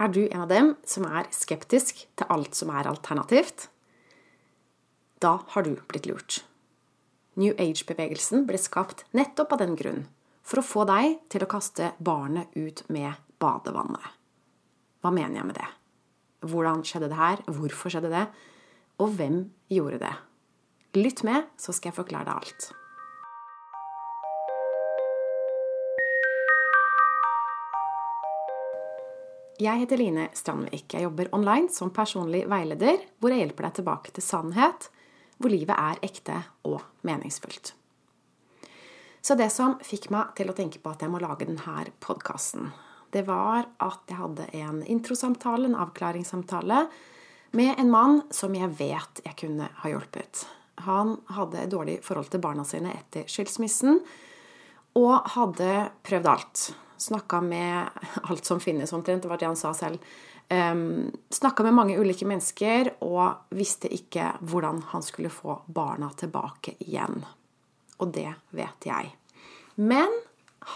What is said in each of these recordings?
Er du en av dem som er skeptisk til alt som er alternativt? Da har du blitt lurt. New Age-bevegelsen ble skapt nettopp av den grunn, for å få deg til å kaste barnet ut med badevannet. Hva mener jeg med det? Hvordan skjedde det her? Hvorfor skjedde det? Og hvem gjorde det? Lytt med, så skal jeg forklare deg alt. Jeg heter Line Strandvik. Jeg jobber online som personlig veileder, hvor jeg hjelper deg tilbake til sannhet, hvor livet er ekte og meningsfullt. Så det som fikk meg til å tenke på at jeg må lage denne podkasten, det var at jeg hadde en introsamtale, en avklaringssamtale, med en mann som jeg vet jeg kunne ha hjulpet. Han hadde dårlig forhold til barna sine etter skilsmissen, og hadde prøvd alt. Snakka med alt som finnes, omtrent. Det var det han sa selv. Um, Snakka med mange ulike mennesker og visste ikke hvordan han skulle få barna tilbake igjen. Og det vet jeg. Men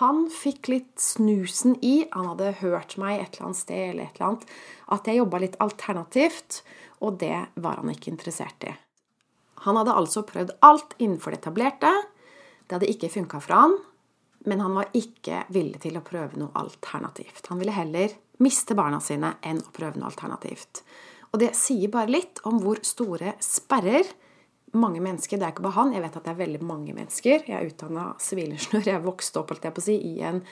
han fikk litt snusen i Han hadde hørt meg et eller annet sted eller et eller annet, at jeg jobba litt alternativt, og det var han ikke interessert i. Han hadde altså prøvd alt innenfor det etablerte. Det hadde ikke funka for han, men han var ikke villig til å prøve noe alternativt. Han ville heller miste barna sine enn å prøve noe alternativt. Og det sier bare litt om hvor store sperrer mange mennesker Det er ikke bare han, jeg vet at det er veldig mange mennesker. Jeg er utdanna sivilingeniør, jeg vokste opp jeg si, i en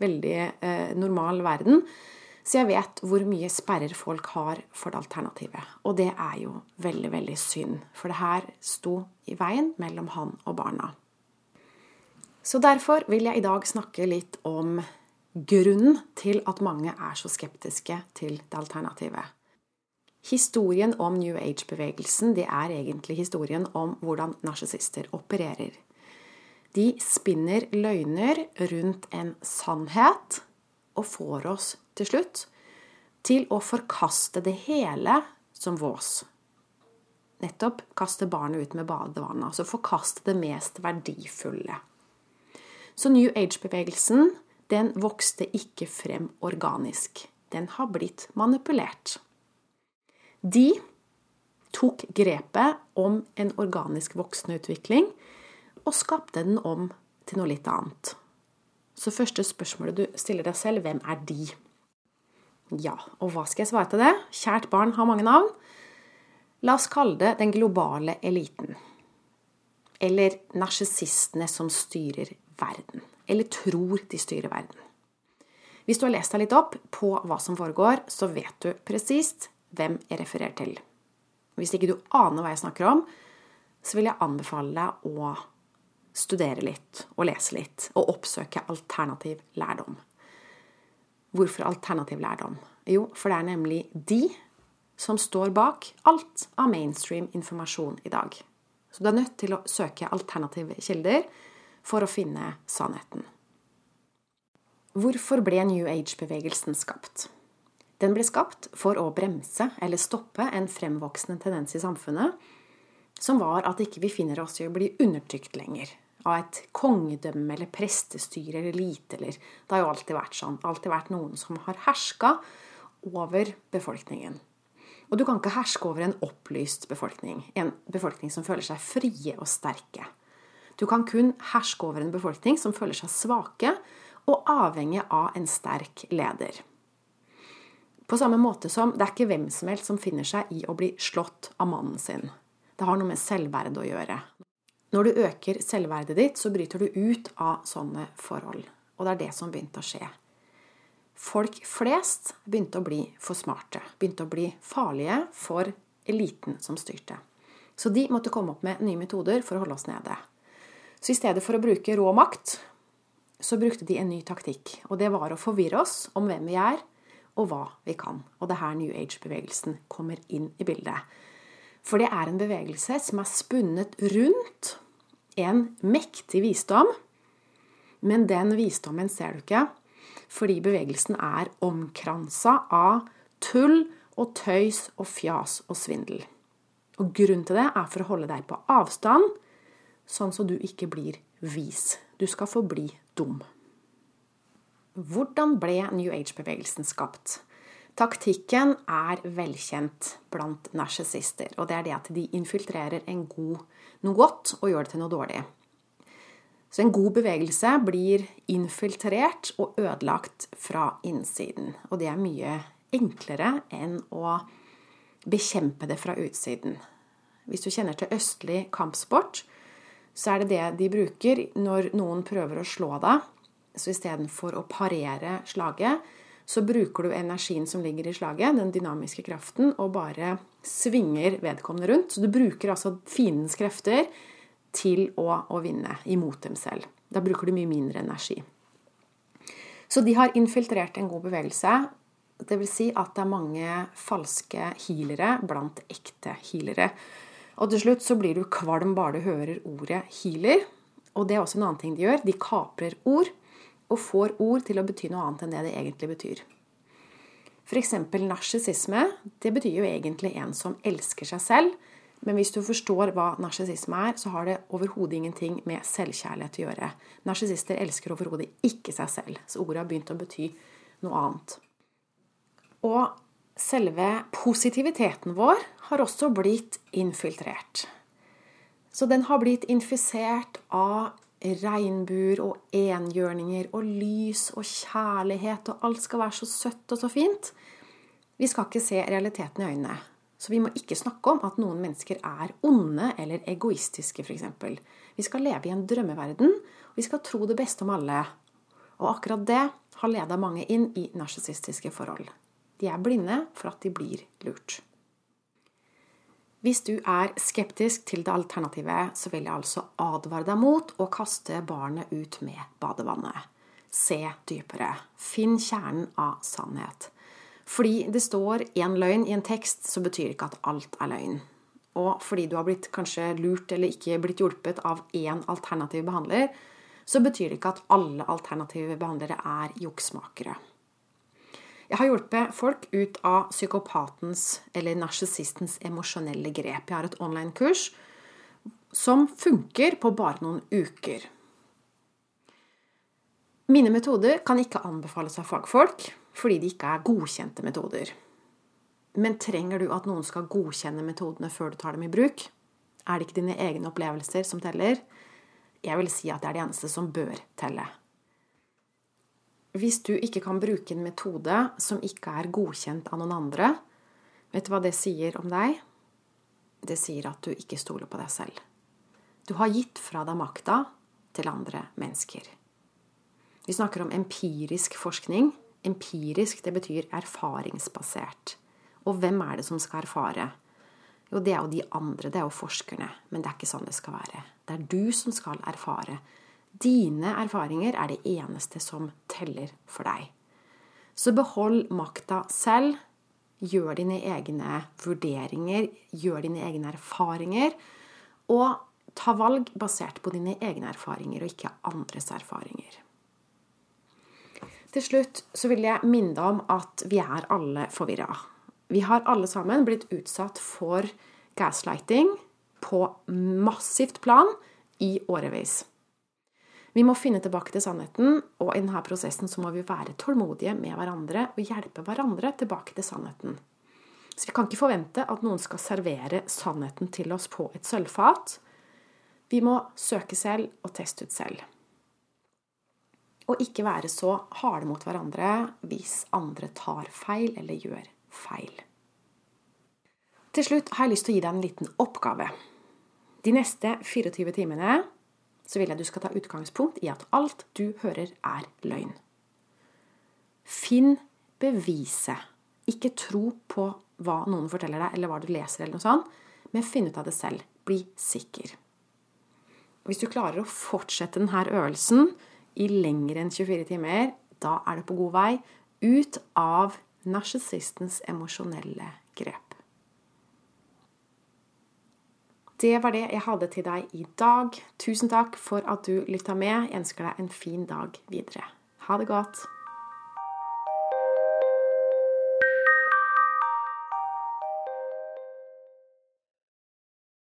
veldig eh, normal verden. Så jeg vet hvor mye sperrer folk har for det alternativet. Og det er jo veldig, veldig synd. For det her sto i veien mellom han og barna. Så derfor vil jeg i dag snakke litt om grunnen til at mange er så skeptiske til det alternativet. Historien om New Age-bevegelsen det er egentlig historien om hvordan narsissister opererer. De spinner løgner rundt en sannhet og får oss til slutt til å forkaste det hele som vås. Nettopp kaste barnet ut med badevannet. Altså forkaste det mest verdifulle. Så New Age-bevegelsen den vokste ikke frem organisk. Den har blitt manipulert. De tok grepet om en organisk voksende utvikling og skapte den om til noe litt annet. Så første spørsmålet du stiller deg selv, hvem er de? Ja, og hva skal jeg svare til det? Kjært barn har mange navn. La oss kalle det den globale eliten. Eller narsissistene som styrer verden. Eller tror de styrer verden. Hvis du har lest deg litt opp på hva som foregår, så vet du presist hvem jeg refererer til. Hvis ikke du aner hva jeg snakker om, så vil jeg anbefale deg å studere litt og lese litt og oppsøke alternativ lærdom. Hvorfor alternativ lærdom? Jo, for det er nemlig de som står bak alt av mainstream informasjon i dag. Så du er nødt til å søke alternative kilder for å finne sannheten. Hvorfor ble New Age-bevegelsen skapt? Den ble skapt for å bremse eller stoppe en fremvoksende tendens i samfunnet, som var at ikke vi finner oss i å bli undertrykt lenger av et kongedømme eller prestestyre eller elite eller Det har jo alltid vært sånn. Alltid vært noen som har herska over befolkningen. Og du kan ikke herske over en opplyst befolkning, en befolkning som føler seg frie og sterke. Du kan kun herske over en befolkning som føler seg svake og avhengig av en sterk leder. På samme måte som det er ikke hvem som helst som finner seg i å bli slått av mannen sin. Det har noe med selvverd å gjøre. Når du øker selvverdet ditt, så bryter du ut av sånne forhold. Og det er det som begynte å skje. Folk flest begynte å bli for smarte. Begynte å bli farlige for eliten som styrte. Så de måtte komme opp med nye metoder for å holde oss nede. Så i stedet for å bruke rå makt, så brukte de en ny taktikk. Og det var å forvirre oss om hvem vi er, og hva vi kan. Og det er her New Age-bevegelsen kommer inn i bildet. For det er en bevegelse som er spunnet rundt en mektig visdom. Men den visdommen ser du ikke, fordi bevegelsen er omkransa av tull og tøys og fjas og svindel. Og grunnen til det er for å holde deg på avstand sånn så du ikke blir vis. Du skal forbli dum. Hvordan ble New Age-bevegelsen skapt? Taktikken er velkjent blant narsissister, og det er det at de infiltrerer god, noe godt og gjør det til noe dårlig. Så en god bevegelse blir infiltrert og ødelagt fra innsiden. Og det er mye enklere enn å bekjempe det fra utsiden. Hvis du kjenner til østlig kampsport, så er det det de bruker når noen prøver å slå deg. Så istedenfor å parere slaget, så bruker du energien som ligger i slaget, den dynamiske kraften, og bare svinger vedkommende rundt. Så du bruker altså fiendens krefter til å, å vinne imot dem selv. Da bruker du mye mindre energi. Så de har infiltrert en god bevegelse. Vil si at det er mange falske healere blant ekte healere. Og til slutt så blir du kvalm bare du hører ordet healer. Og det er også en annen ting de gjør. De kaprer ord og får ord til å bety noe annet enn det det egentlig betyr. F.eks. narsissisme. Det betyr jo egentlig en som elsker seg selv, men hvis du forstår hva narsissisme er, så har det overhodet ingenting med selvkjærlighet å gjøre. Narsissister elsker overhodet ikke seg selv, så ordet har begynt å bety noe annet. Og selve positiviteten vår har også blitt infiltrert. Så den har blitt infisert av regnbuer og enhjørninger og lys og kjærlighet, og alt skal være så søtt og så fint. Vi skal ikke se realiteten i øynene. Så vi må ikke snakke om at noen mennesker er onde eller egoistiske, f.eks. Vi skal leve i en drømmeverden, og vi skal tro det beste om alle. Og akkurat det har leda mange inn i narsissistiske forhold. De er blinde for at de blir lurt. Hvis du er skeptisk til det alternativet, så vil jeg altså advare deg mot å kaste barnet ut med badevannet. Se dypere. Finn kjernen av sannhet. Fordi det står én løgn i en tekst, så betyr ikke at alt er løgn. Og fordi du har blitt kanskje lurt eller ikke blitt hjulpet av én alternativ behandler, så betyr det ikke at alle alternative behandlere er juksmakere. Jeg har hjulpet folk ut av psykopatens eller narsissistens emosjonelle grep. Jeg har et online-kurs som funker på bare noen uker. Mine metoder kan ikke anbefales av fagfolk fordi de ikke er godkjente metoder. Men trenger du at noen skal godkjenne metodene før du tar dem i bruk? Er det ikke dine egne opplevelser som teller? Jeg vil si at det er det eneste som bør telle. Hvis du ikke kan bruke en metode som ikke er godkjent av noen andre, vet du hva det sier om deg? Det sier at du ikke stoler på deg selv. Du har gitt fra deg makta til andre mennesker. Vi snakker om empirisk forskning Empirisk, det betyr erfaringsbasert. Og hvem er det som skal erfare? Jo, det er jo de andre, det er jo forskerne. Men det er ikke sånn det skal være. Det er du som skal erfare. Dine erfaringer er det eneste som teller for deg. Så behold makta selv. Gjør dine egne vurderinger, gjør dine egne erfaringer. Og ta valg basert på dine egne erfaringer og ikke andres erfaringer. Til slutt så vil jeg minne deg om at vi er alle forvirra. Vi har alle sammen blitt utsatt for gaslighting på massivt plan i årevis. Vi må finne tilbake til sannheten, og i denne prosessen så må vi være tålmodige med hverandre og hjelpe hverandre tilbake til sannheten. Så vi kan ikke forvente at noen skal servere sannheten til oss på et sølvfat. Vi må søke selv og teste ut selv og ikke være så harde mot hverandre hvis andre tar feil eller gjør feil. Til slutt har jeg lyst til å gi deg en liten oppgave. De neste 24 timene så vil jeg du skal ta utgangspunkt i at alt du hører, er løgn. Finn beviset. Ikke tro på hva noen forteller deg, eller hva du leser, eller noe sånt, men finn ut av det selv. Bli sikker. Hvis du klarer å fortsette denne øvelsen, i lenger enn 24 timer, da er du på god vei ut av narsissistens emosjonelle grep. Det var det jeg hadde til deg i dag. Tusen takk for at du lytta med. Jeg ønsker deg en fin dag videre. Ha det godt.